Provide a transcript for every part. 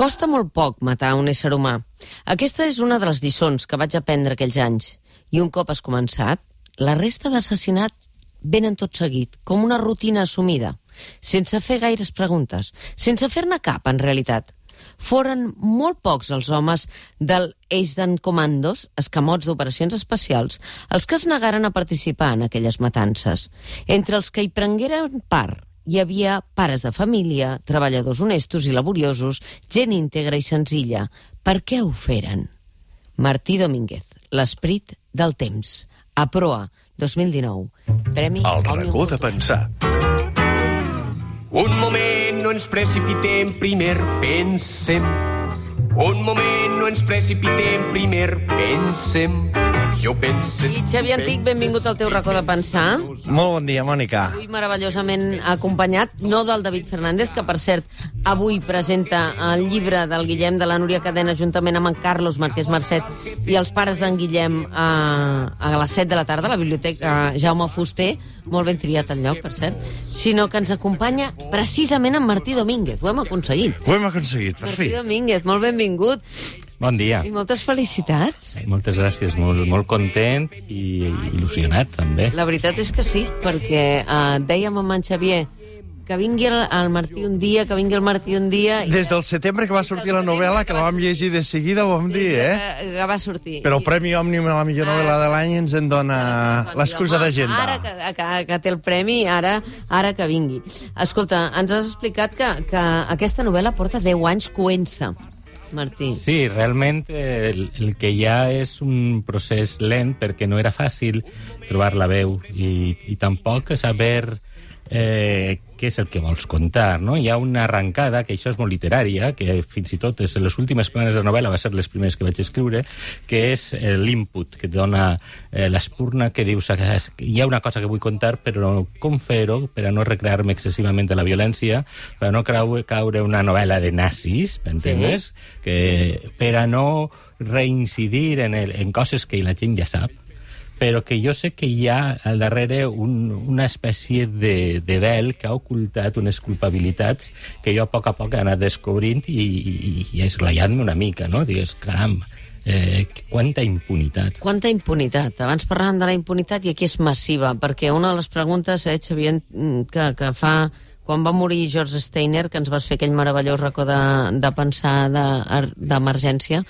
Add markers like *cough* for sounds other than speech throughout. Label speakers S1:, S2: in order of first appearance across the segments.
S1: Costa molt poc matar un ésser humà. Aquesta és una de les lliçons que vaig aprendre aquells anys. I un cop has començat, la resta d'assassinats venen tot seguit, com una rutina assumida, sense fer gaires preguntes, sense fer-ne cap, en realitat. Foren molt pocs els homes del Eisden Commandos, escamots d'operacions especials, els que es negaren a participar en aquelles matances. Entre els que hi prengueren part hi havia pares de família, treballadors honestos i laboriosos, gent íntegra i senzilla. Per què ho feren? Martí Domínguez, l'esperit del temps. A proa, 2019. Premi
S2: El racó de pensar.
S3: Un moment, no ens precipitem, primer pensem. Un moment, no ens precipitem, primer pensem. Jo pense...
S1: I Xavi Antic, benvingut al teu racó de pensar.
S4: Molt bon dia, Mònica.
S1: Avui meravellosament acompanyat, no del David Fernández, que per cert avui presenta el llibre del Guillem de la Núria Cadena juntament amb en Carlos Marquès Marcet i els pares d'en Guillem a, a les 7 de la tarda a la biblioteca Jaume Fuster, molt ben triat el lloc, per cert, sinó que ens acompanya precisament en Martí Domínguez. Ho hem aconseguit.
S4: Ho hem aconseguit, per
S1: Martí
S4: fi.
S1: Domínguez, molt benvingut
S5: Bon dia.
S1: i moltes felicitats.
S5: Moltes gràcies, molt, molt content i il·lusionat, també.
S1: La veritat és que sí, perquè eh, dèiem amb en Xavier que vingui el, el Martí un dia, que vingui el Martí un dia... i
S4: Des del setembre que va sortir la novel·la, que la vam llegir de seguida, ho vam dir, eh?
S1: Que, que va sortir.
S4: Però el Premi Òmnium a la millor novel·la de l'any ens en dona l'excusa d'agenda.
S1: Ara que, que, que té el premi, ara, ara que vingui. Escolta, ens has explicat que, que aquesta novel·la porta 10 anys coent-se, Martí.
S5: Sí, realment el, el que hi ha és un procés lent perquè no era fàcil trobar la veu i, i tampoc saber eh, què és el que vols contar, no? Hi ha una arrencada, que això és molt literària, que fins i tot és les últimes planes de novel·la, va ser les primeres que vaig escriure, que és eh, l'input que et dona eh, l'espurna, que dius que hi ha una cosa que vull contar, però com fer-ho per a no recrear-me excessivament de la violència, per a no caure, una novel·la de nazis, m'entens? Que per a no reincidir en, el, en coses que la gent ja sap, però que jo sé que hi ha al darrere un, una espècie de, de vel que ha ocultat unes culpabilitats que jo a poc a poc he anat descobrint i, i, i esglaiant-me una mica, no? Digues, caram, eh, quanta impunitat.
S1: Quanta impunitat. Abans parlàvem de la impunitat i aquí és massiva, perquè una de les preguntes, eh, Xavier, mm, que, que fa quan va morir George Steiner, que ens vas fer aquell meravellós racó de, de pensar de- d'emergència,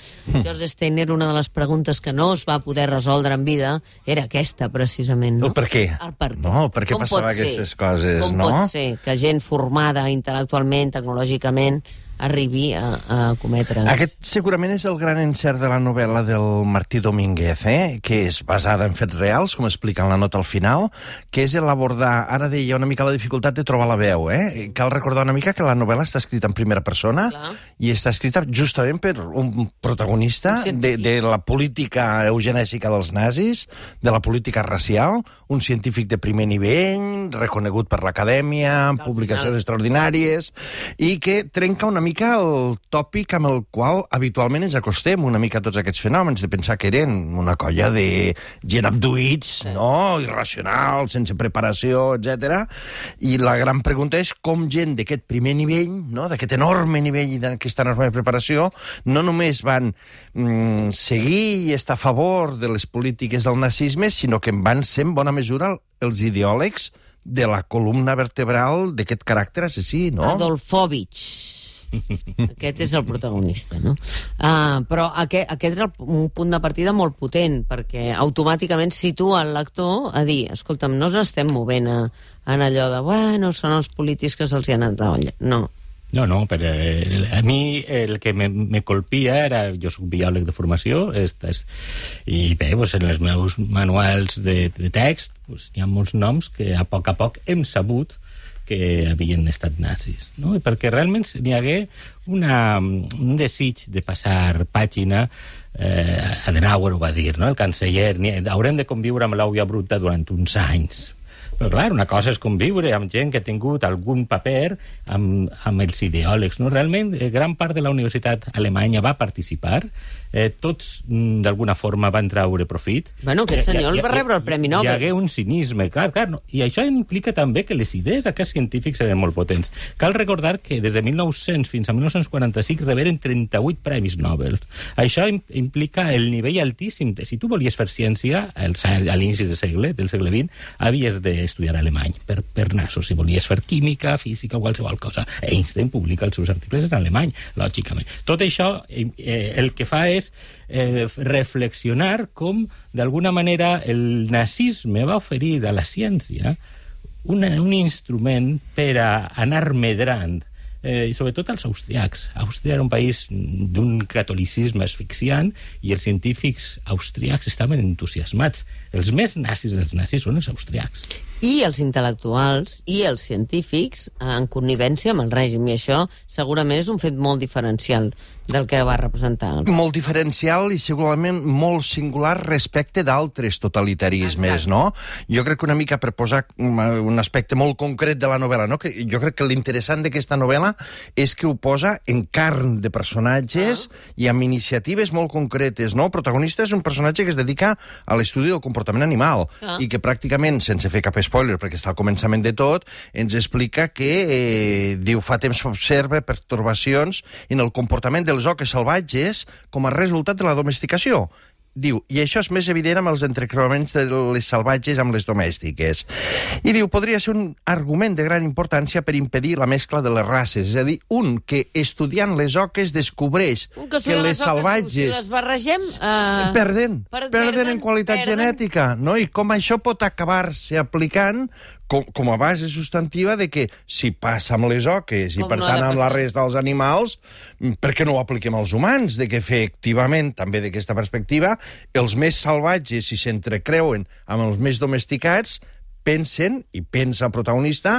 S1: George Steiner, una de les preguntes que no es va poder resoldre en vida era aquesta, precisament. No?
S4: El per què.
S1: El per què.
S4: No, el per què
S1: Com
S4: passava aquestes coses,
S1: Com
S4: no?
S1: pot ser que gent formada intel·lectualment, tecnològicament, arribi a, a cometre...
S4: Aquest segurament és el gran encert de la novel·la del Martí Domínguez, eh? que és basada en fets reals, com explica en la nota al final, que és l'abordar, ara deia una mica la dificultat de trobar la veu, eh? cal recordar una mica que la novel·la està escrita en primera persona
S1: Clar.
S4: i està escrita justament per un protagonista
S1: Un
S4: de, de la política eugenèsica dels nazis, de la política racial, un científic de primer nivell, reconegut per l'acadèmia, publicacions
S1: final.
S4: extraordinàries, i que trenca una mica el tòpic amb el qual habitualment ens acostem una mica a tots aquests fenòmens, de pensar que eren una colla de gent abduïts, no?, irracionals, sense preparació, etc. I la gran pregunta és com gent d'aquest primer nivell, no?, d'aquest enorme nivell i d'aquesta enorme preparació, no només van mm, seguir i estar a favor de les polítiques del nazisme, sinó que en van ser en bona mesura els ideòlegs de la columna vertebral d'aquest caràcter assassí, no?
S1: Adolfovich. Aquest és el protagonista, no? Uh, però aquest, aquest el, un punt de partida molt potent, perquè automàticament situa el lector a dir, escolta'm, no ens estem movent a, en allò de, bueno, són els polítics que se'ls hi ha anat de olla. No.
S5: No, no, però eh, a mi el que me, me colpia era... Jo soc biòleg de formació, és, i bé, doncs, en els meus manuals de, de text doncs, hi ha molts noms que a poc a poc hem sabut que havien estat nazis, no? Perquè realment n'hi hagué una, un desig de passar pàgina eh, Adenauer ho va dir, no? el canceller, haurem de conviure amb l'àuia bruta durant uns anys Però, clar, una cosa és conviure amb gent que ha tingut algun paper amb, amb els ideòlegs. No? Realment, eh, gran part de la universitat alemanya va participar, eh, tots mm, d'alguna forma van traure profit.
S1: Bueno, aquest
S5: Hi- hi-
S1: senyor
S5: hi-
S1: el va rebre el Premi
S5: Hi
S1: Nobel.
S5: hagué un cinisme, clar, clar. No? I això implica també que les idees d'aquests científics eren molt potents. Cal recordar que des de 1900 fins a 1945 reberen 38 premis Nobel. Això im- implica el nivell altíssim. de- Si tu volies fer ciència als- a l'inici del segle, del segle XX, havies d'estudiar alemany per, per nassos. Si volies fer química, física o qualsevol cosa. Einstein publica els seus articles en alemany, lògicament. Tot això eh, eh, el que fa és eh, reflexionar com, d'alguna manera, el nazisme va oferir a la ciència una, un instrument per a anar medrant eh, i sobretot als austriacs. Àustria era un país d'un catolicisme asfixiant i els científics austriacs estaven entusiasmats. Els més nazis dels nazis són els austriacs.
S1: I els intel·lectuals i els científics en connivència amb el règim. I això segurament és un fet molt diferencial del que va representar.
S4: molt diferencial i segurament molt singular respecte d'altres totalitarismes,
S1: Exacte.
S4: no? Jo crec que una mica per posar un aspecte molt concret de la novel·la, no? que jo crec que l'interessant d'aquesta novel·la és que ho posa en carn de personatges
S1: Ah.
S4: i amb iniciatives molt concretes, no? El protagonista és un personatge que es dedica a l'estudi del comportament animal
S1: Ah.
S4: i que pràcticament, sense fer cap spoiler, perquè està al començament de tot, ens explica que, eh, diu, fa temps observa pertorbacions en el comportament dels oques salvatges com a resultat de la domesticació. Diu, i això és més evident amb els entrecreuaments de les salvatges amb les domèstiques. I diu, podria ser un argument de gran importància per impedir la mescla de les races. És a dir, un que estudiant les oques descobreix
S1: Un
S4: que
S1: estudia
S4: les
S1: oques, Si
S4: salvatges
S1: les barregem... Eh,
S4: perden,
S1: per-
S4: perden en qualitat
S1: perden.
S4: genètica, no? I com això pot acabar-se aplicant com, com a base substantiva de que si passa amb les oques i,
S1: Com
S4: per
S1: no
S4: tant, amb la resta dels animals, mm, per què no ho apliquem als humans? De que, efectivament, també d'aquesta perspectiva, els més salvatges, si s'entrecreuen amb els més domesticats, pensen, i pensa el protagonista,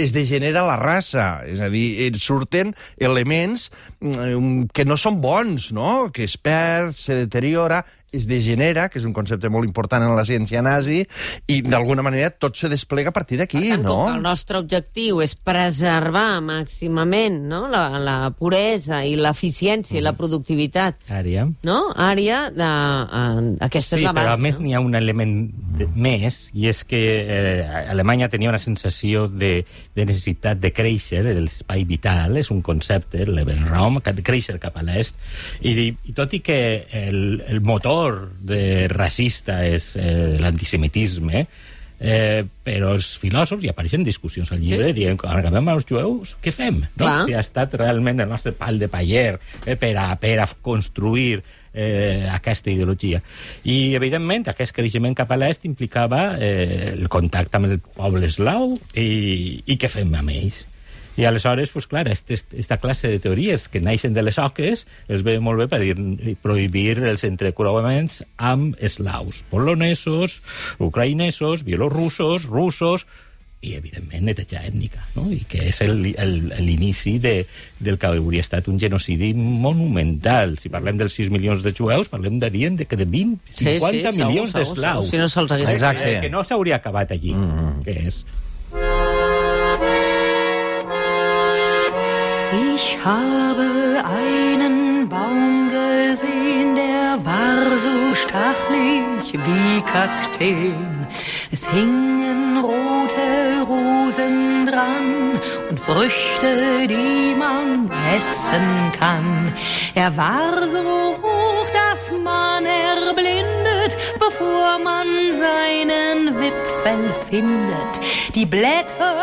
S4: es degenera la raça, és a dir, et surten elements mm, que no són bons, no? que es perd, se deteriora, es degenera, que és un concepte molt important en la ciència nazi, i d'alguna manera tot se desplega a partir d'aquí,
S1: Per tant,
S4: no?
S1: com el nostre objectiu és preservar màximament no? la, la puresa i l'eficiència i la productivitat,
S5: Ària.
S1: no? Àrea de... Uh, aquesta
S5: Sí,
S1: és la base.
S5: però a més
S1: no?
S5: n'hi ha un element de, més, i és que eh, Alemanya tenia una sensació de, de necessitat de créixer, l'espai vital, és un concepte, de créixer cap a l'est, i, i tot i que el, el motor de racista és eh, l'antisemitisme, Eh, però els filòsofs, i apareixen discussions al llibre,
S1: Sí,
S5: dient, quan acabem els jueus, què fem?
S1: Clar.
S5: No? Si ha estat realment el nostre pal de paller eh, per, a, per a construir eh, aquesta ideologia. I, evidentment, aquest creixement cap a l'est implicava eh, el contacte amb el poble eslau i, i què fem amb ells. I aleshores, pues, clar, aquesta classe de teories que naixen de les oques es ve molt bé per dir, prohibir els entrecreuaments amb eslaus, polonesos, ucraïnesos, bielorussos, russos, i, evidentment, neteja ètnica, no? i que és el- el- l'inici de, del que hauria estat un genocidi monumental. Si parlem dels 6 milions de jueus, parlem de, de, que de 20,
S1: Sí,
S5: 50
S1: sí, segur,
S5: milions d'eslaus.
S1: Si no se'ls hagués
S4: Exacte.
S5: Que, que no s'hauria acabat allí, mm -hmm. que és...
S2: Ich habe einen Baum gesehen, der war so stachlig wie Kakteen. Es hingen rote Rosen dran und Früchte, die man essen kann. Er war so hoch, dass man erblindet, bevor man seinen Wipfel findet. Die Blätter,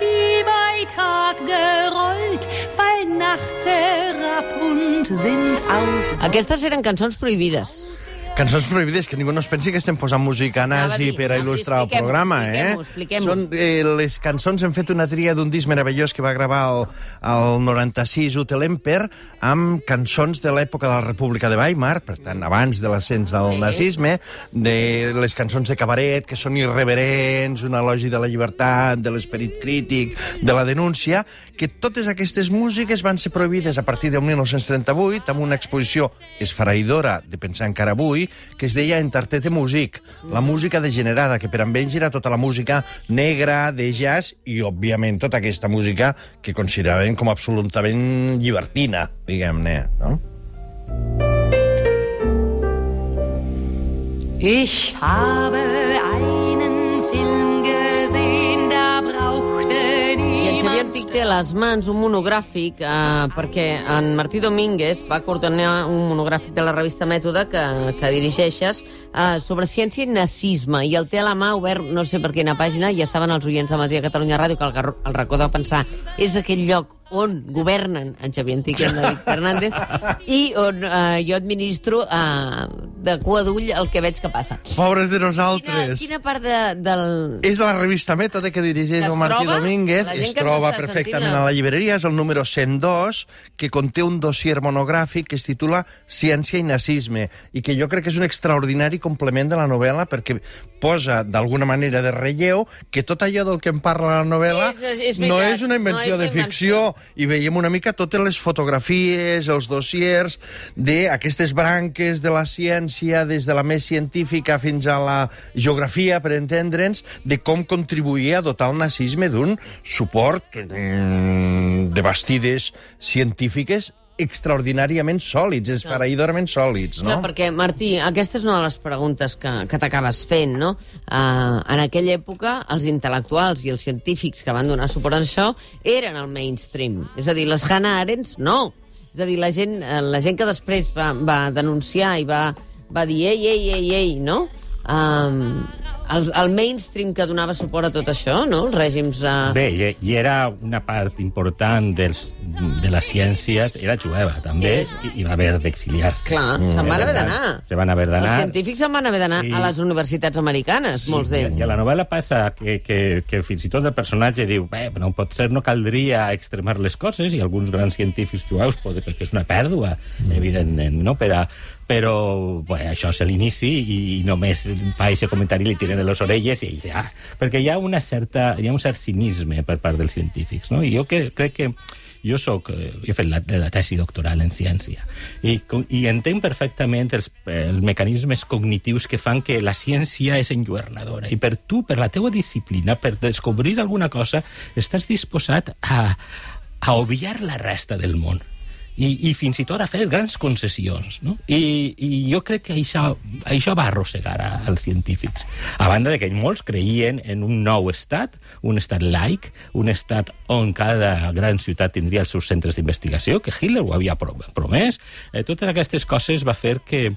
S2: die bei Tag gerollt, fallen nachts herab und sind aus
S1: Aquestes eren cançons prohibides.
S4: Cançons prohibides, que ningú no es pensi que estem posant música nazi
S1: dir,
S4: per a il·lustrar el programa, eh?
S1: expliquem-ho, expliquem-ho.
S4: Són eh, les cançons, hem fet una tria d'un disc meravellós que va gravar el, el 96 Ute Lemper amb cançons de l'època de la República de Weimar, per tant, abans de l'ascens del
S1: Sí.
S4: nazisme, de les cançons de cabaret, que són irreverents, un elogi de la llibertat, de l'esperit crític, de la denúncia, que totes aquestes músiques van ser prohibides a partir del 1938 amb una exposició esfereïdora de pensar encara avui, que es deia Entartete Music, la música degenerada, que per amb ells era tota la música negra, de jazz, i, òbviament, tota aquesta música que consideraven com absolutament llibertina, diguem-ne, no?
S2: Ich habe
S1: en Xavier Antic té a les mans un monogràfic eh, perquè en Martí Domínguez va coordinar un monogràfic de la revista Mètode que, que dirigeixes eh, sobre ciència i nazisme. I el té a la mà obert, no sé per quina pàgina, ja saben els oients de Matí de Catalunya Ràdio que el, el racó de pensar és aquell lloc on governen en Xavier Antic i en David Fernández i on eh, jo administro eh, de cua d'ull el que veig que passa.
S4: Pobres de
S1: Quina,
S4: nosaltres!
S1: quina part de, del...
S4: És la revista Mètode que dirigeix
S1: Que es
S4: el Martí
S1: troba?
S4: Domínguez. Es troba perfectament
S1: sentint,
S4: a la llibreria. És el número 102, que conté un dossier monogràfic que es titula Ciència i nazisme, i que jo crec que és un extraordinari complement de la novel·la perquè posa, d'alguna manera, de relleu que tot allò del que em parla la novel·la
S1: És- és- és
S4: no
S1: veritat,
S4: és una invenció
S1: no és
S4: de
S1: una
S4: ficció. I veiem una mica totes les fotografies, els dossiers d'aquestes branques de la ciència, des de la més científica fins a la geografia, per entendre'ns, de com contribuïa a dotar el nazisme d'un suport mm, de bastides científiques extraordinàriament sòlids, esfereïdorament sòlids, no?
S1: Clar, perquè, Martí, aquesta és una de les preguntes que, que t'acabes fent, no? Uh, en aquella època, els intel·lectuals i els científics que van donar suport a això eren el mainstream. És a dir, les Hannah Arendt, no. És a dir, la gent, eh, la gent que després va, va denunciar i va, va dir ei, ei, ei, ei, no? Um, el, el mainstream que donava suport a tot això, no? Els règims... Uh...
S5: Bé, i, i era una part important dels, de la ciència, era jueva, també, i, i va haver d'exiliar-se.
S1: Clar, se'n van haver d'anar.
S5: Se van haver
S1: Els
S5: d'anar.
S1: científics se'n van haver d'anar
S5: I-
S1: a les universitats americanes, molts
S5: I,
S1: d'ells.
S5: I a la novel·la passa que, que, que fins i tot el personatge diu bé, no, potser no caldria extremar les coses i alguns grans científics jueus poden, perquè és una pèrdua, mm. evidentment, no? Per a, però bé, això és l'inici i, i només fa aquest comentari i li tiren de les orelles i ja, perquè hi ha, una certa, hi ha un cert cinisme per part dels científics, no? I jo que, crec que jo soc, eh, he fet la, la tesi doctoral en ciència i, i entenc perfectament els, els mecanismes cognitius que fan que la ciència és enlluernadora. I per tu, per la teua disciplina, per descobrir alguna cosa, estàs disposat a, a obviar la resta del món i, i fins i tot a fer grans concessions. No? I, I jo crec que això, això va arrossegar als científics. A banda de que molts creien en un nou estat, un estat laic, un estat on cada gran ciutat tindria els seus centres d'investigació, que Hitler ho havia pro- promès. Eh, totes aquestes coses va fer que,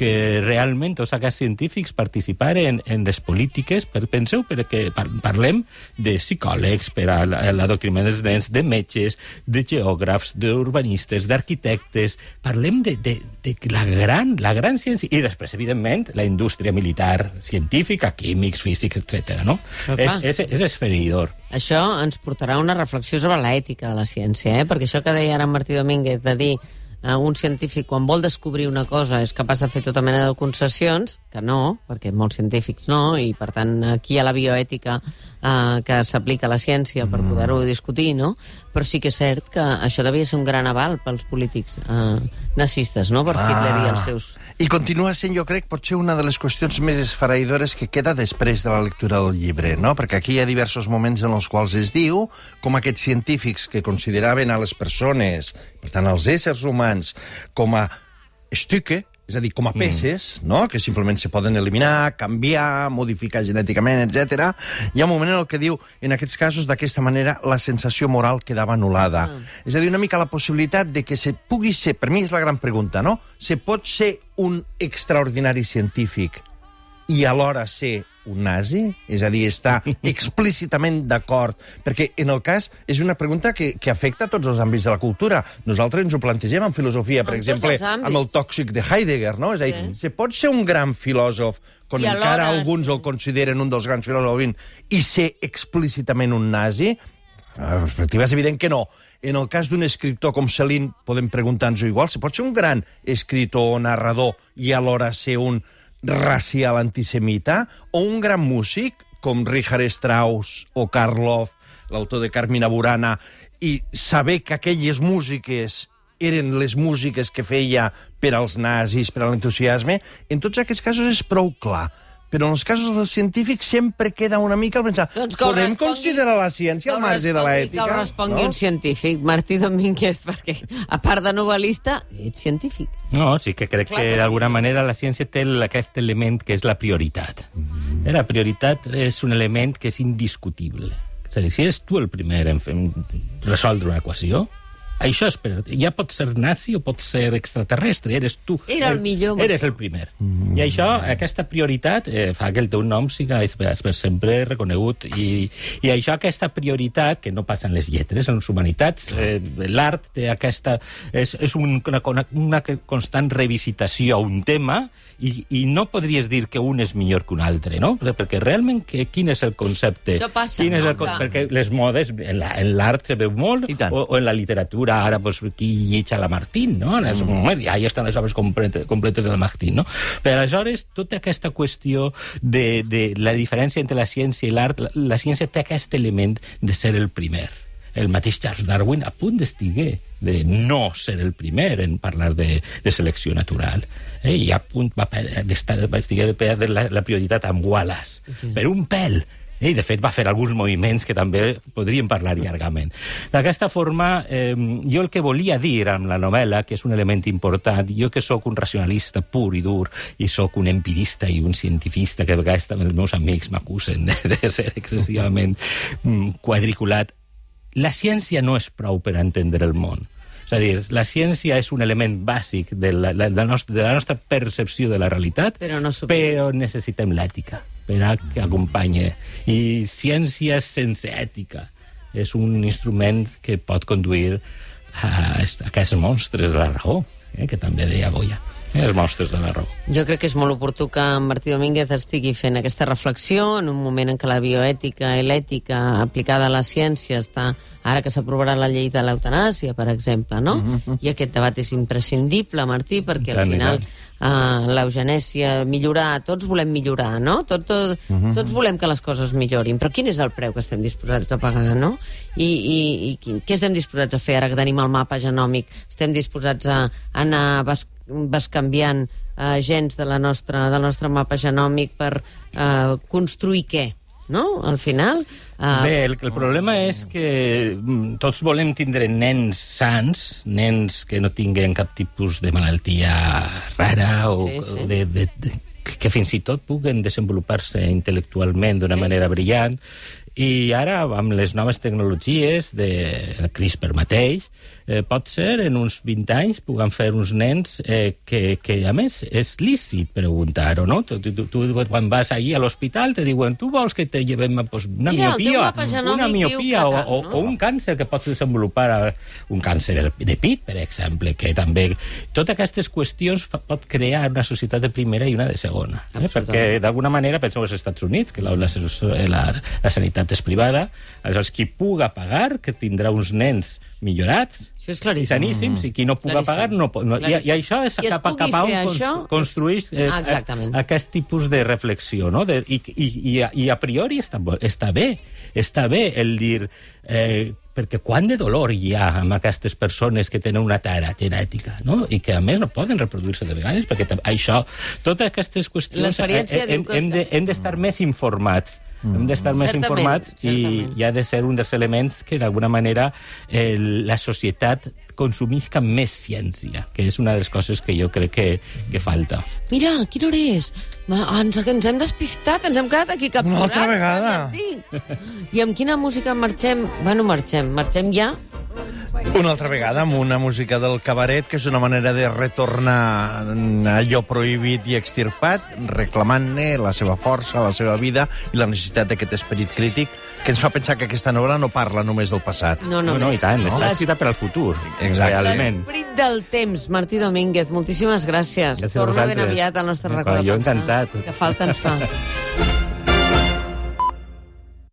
S5: que realment aquests científics participaren en les polítiques, per, penseu, perquè par parlem de psicòlegs per a la- a l'adoctrinament dels nens, de metges, de geògrafs, d'urbanistes, d'arquitectes, parlem de, de, de la, gran, la gran ciència, i després, evidentment, la indústria militar, científica, químics, físics, etc. no?
S1: Però
S5: És, és, és esfereïdor.
S1: Això ens portarà a una reflexió sobre l'ètica de la ciència, eh? perquè això que deia ara Martí Domínguez, de dir un científic quan vol descobrir una cosa és capaç de fer tota mena de concessions, que no, perquè molts científics no, i per tant aquí hi ha la bioètica eh, que s'aplica a la ciència per poder-ho discutir, no? Però sí que és cert que això devia ser un gran aval pels polítics eh, nazistes, no? Per Hitler i els seus...
S4: I continua sent, jo crec, potser una de les qüestions més esfereïdores que queda després de la lectura del llibre, no? Perquè aquí hi ha diversos moments en els quals es diu com aquests científics que consideraven a les persones, per tant, als éssers humans, com a Stücke, és a dir, com a peces, no? que simplement se poden eliminar, canviar, modificar genèticament, etc. Hi ha un moment en el que diu, en aquests casos, d'aquesta manera, la sensació moral quedava anul·lada. És a dir, una mica la possibilitat de que se pugui ser, per mi és la gran pregunta, no? Se pot ser un extraordinari científic i alhora ser un nazi? És a dir, estar *laughs* explícitament d'acord? Perquè, en el cas, és una pregunta que, que afecta a tots els àmbits de la cultura. Nosaltres ens ho plantegem en filosofia, per
S1: En
S4: exemple, amb el tòxic de Heidegger, no? És a dir,
S1: Sí.
S4: se pot ser un gran filòsof, quan
S1: I
S4: encara alguns el consideren un dels grans filòsofs, i ser explícitament un nazi? La perspectiva és evident que no. En el cas d'un escriptor com Celine, podem preguntar-nos-ho igual, se pot ser un gran escriptor o narrador i alhora ser un racial antisemita, o un gran músic, com Richard Strauss o Karloff, l'autor de Carmina Burana, i saber que aquelles músiques eren les músiques que feia per als nazis, per a l'entusiasme, en tots aquests casos és prou clar. Però en els casos dels científics sempre queda una mica al pensar
S1: Doncs
S4: podem considerar la ciència al marge de l'ètica?
S1: Que ho respongui un científic, Martí Domínguez, *laughs* perquè a part de novel·lista, ets científic.
S5: No, sí que crec
S1: Clar
S5: que
S1: que sí.
S5: d'alguna manera la ciència té el- aquest element que és la prioritat. Eh, La prioritat és un element que és indiscutible. És a dir, si eres tu el primer en, fer- en resoldre una equació, això és per... Ja pot ser nazi o pot ser extraterrestre, eres tu.
S1: Era el millor, Mm.
S5: Eres el primer. I això, aquesta prioritat, eh, fa que el teu nom siga per, sempre reconegut. I, I això, aquesta prioritat, que no passa en les lletres, en les humanitats, eh, l'art té aquesta... És, és un, una, una constant revisitació a un tema i, i no podries dir que un és millor que un altre, no? Perquè realment, que, quin és el concepte?
S1: Això passa,
S5: quin és
S1: no?
S5: el,
S1: Que-
S5: perquè les modes, en la- l'art se veu molt, o, o en la literatura, ara, pues, qui lletja la Martín, no? Mm. Mm. Ja, ja estan les obres completes, completes de la Martín, no? Però aleshores, tota aquesta qüestió de, de la diferència entre la ciència i l'art, la, la ciència té aquest element de ser el primer. El mateix Charles Darwin a punt d'estiguer de no ser el primer en parlar de, de selecció natural. Eh? I a punt va, va estiguer de perdre la, la prioritat amb Wallace. Per un pèl. I, de fet, va fer alguns moviments que també podríem parlar llargament. D'aquesta forma, eh, jo el que volia dir amb la novel·la, que és un element important, jo que sóc un racionalista pur i dur, i sóc un empirista i un cientifista, que a vegades també els meus amics m'acusen de, de ser excessivament mm, quadriculat, la ciència no és prou per entendre el món. És a dir, la ciència és un element bàsic de la, la, la, nostra, de la nostra percepció de la realitat,
S1: Però no
S5: però necessitem l'ètica per a que acompanyi. I ciència sense ètica és un instrument que pot conduir a aquests monstres de la raó, eh, que també deia Goya. Eh, els monstres de la raó.
S1: Jo crec que és molt oportú que en Martí Domínguez estigui fent aquesta reflexió en un moment en què la bioètica i l'ètica aplicada a la ciència està, ara que s'aprovarà la llei de l'eutanàsia, per exemple, no? I aquest debat és imprescindible, Martí, perquè al
S5: Tant i
S1: final uh, l'eugenèsia, millorar, tots volem millorar, no? Tot, tot, Tots volem que les coses millorin, però quin és el preu que estem disposats a pagar, no? I, i, i quin- què estem disposats a fer ara que tenim el mapa genòmic? Estem disposats a anar bas, bascanviant uh, gens de la nostra, del nostre mapa genòmic per uh, construir què? No? Al final... Uh,
S5: Bé, el, el problema és que mm, tots volem tindre nens sants, nens que no tinguen cap tipus de malaltia rara o,
S1: Sí, sí.
S5: de, de, de, que fins i tot puguen desenvolupar-se intel·lectualment d'una
S1: Sí,
S5: manera
S1: sí.
S5: brillant. I ara, amb les noves tecnologies, de el CRISPR mateix, eh, pot ser en uns 20 anys puguen fer uns nens eh, que, que, a més, és lícit preguntar-ho, no? Tu, tu, tu, tu, quan vas allí a l'hospital te diuen tu vols que te llevem pues, una
S1: Mira,
S5: miopia, una miopia o, o,
S1: no?
S5: o un càncer que pots desenvolupar, a- un càncer de, de pit, per exemple, que també... Totes aquestes qüestions fa, pot crear una societat de primera i una de segona. Eh? Perquè, d'alguna manera, penseu als Estats Units, que la, la, la, la sanitat és privada, aleshores qui puga pagar, que tindrà uns nens millorats,
S1: Això és
S5: i
S1: claríssim.
S5: saníssims, i qui no puga
S1: Claríssim.
S5: pagar no pot... No, i, I això és
S1: es
S5: cap, a- cap a on
S1: això,
S5: construeix eh,
S1: Ah,
S5: aquest tipus de reflexió, no? De, i, i, i, a, I a priori està, està bé, està bé el dir... Eh, perquè quant de dolor hi ha amb aquestes persones que tenen una tara genètica, no? I que, a més, no poden reproduir-se de vegades, perquè això, totes aquestes qüestions... Eh,
S1: diu
S5: hem, hem de- hem d'estar més informats hem d'estar més
S1: Certament,
S5: informats i,
S1: certament.
S5: i ha de ser un dels elements que d'alguna manera eh, la societat consumisca més ciència, que és una de les coses que jo crec que, que falta.
S1: Mira, quina hora és? Ma, ens, ens hem despistat, ens hem quedat aquí capturats.
S4: Una altra vegada.
S1: I amb quina música marxem? Bueno, marxem. Marxem ja?
S4: Una altra vegada amb una música del cabaret, que és una manera de retornar a allò prohibit i extirpat, reclamant-ne la seva força, la seva vida i la necessitat d'aquest esperit crític que ens fa pensar que aquesta novel·la no parla només del passat.
S1: No, no,
S5: no, no, i tant,
S1: no?
S5: està escrita per al futur,
S4: Exacte.
S5: realment.
S1: L'esperit del temps, Martí Domínguez. Moltíssimes gràcies.
S5: Gràcies
S1: Torna ben aviat al nostre de
S5: jo encantat.
S1: Que falta ens fa. *laughs*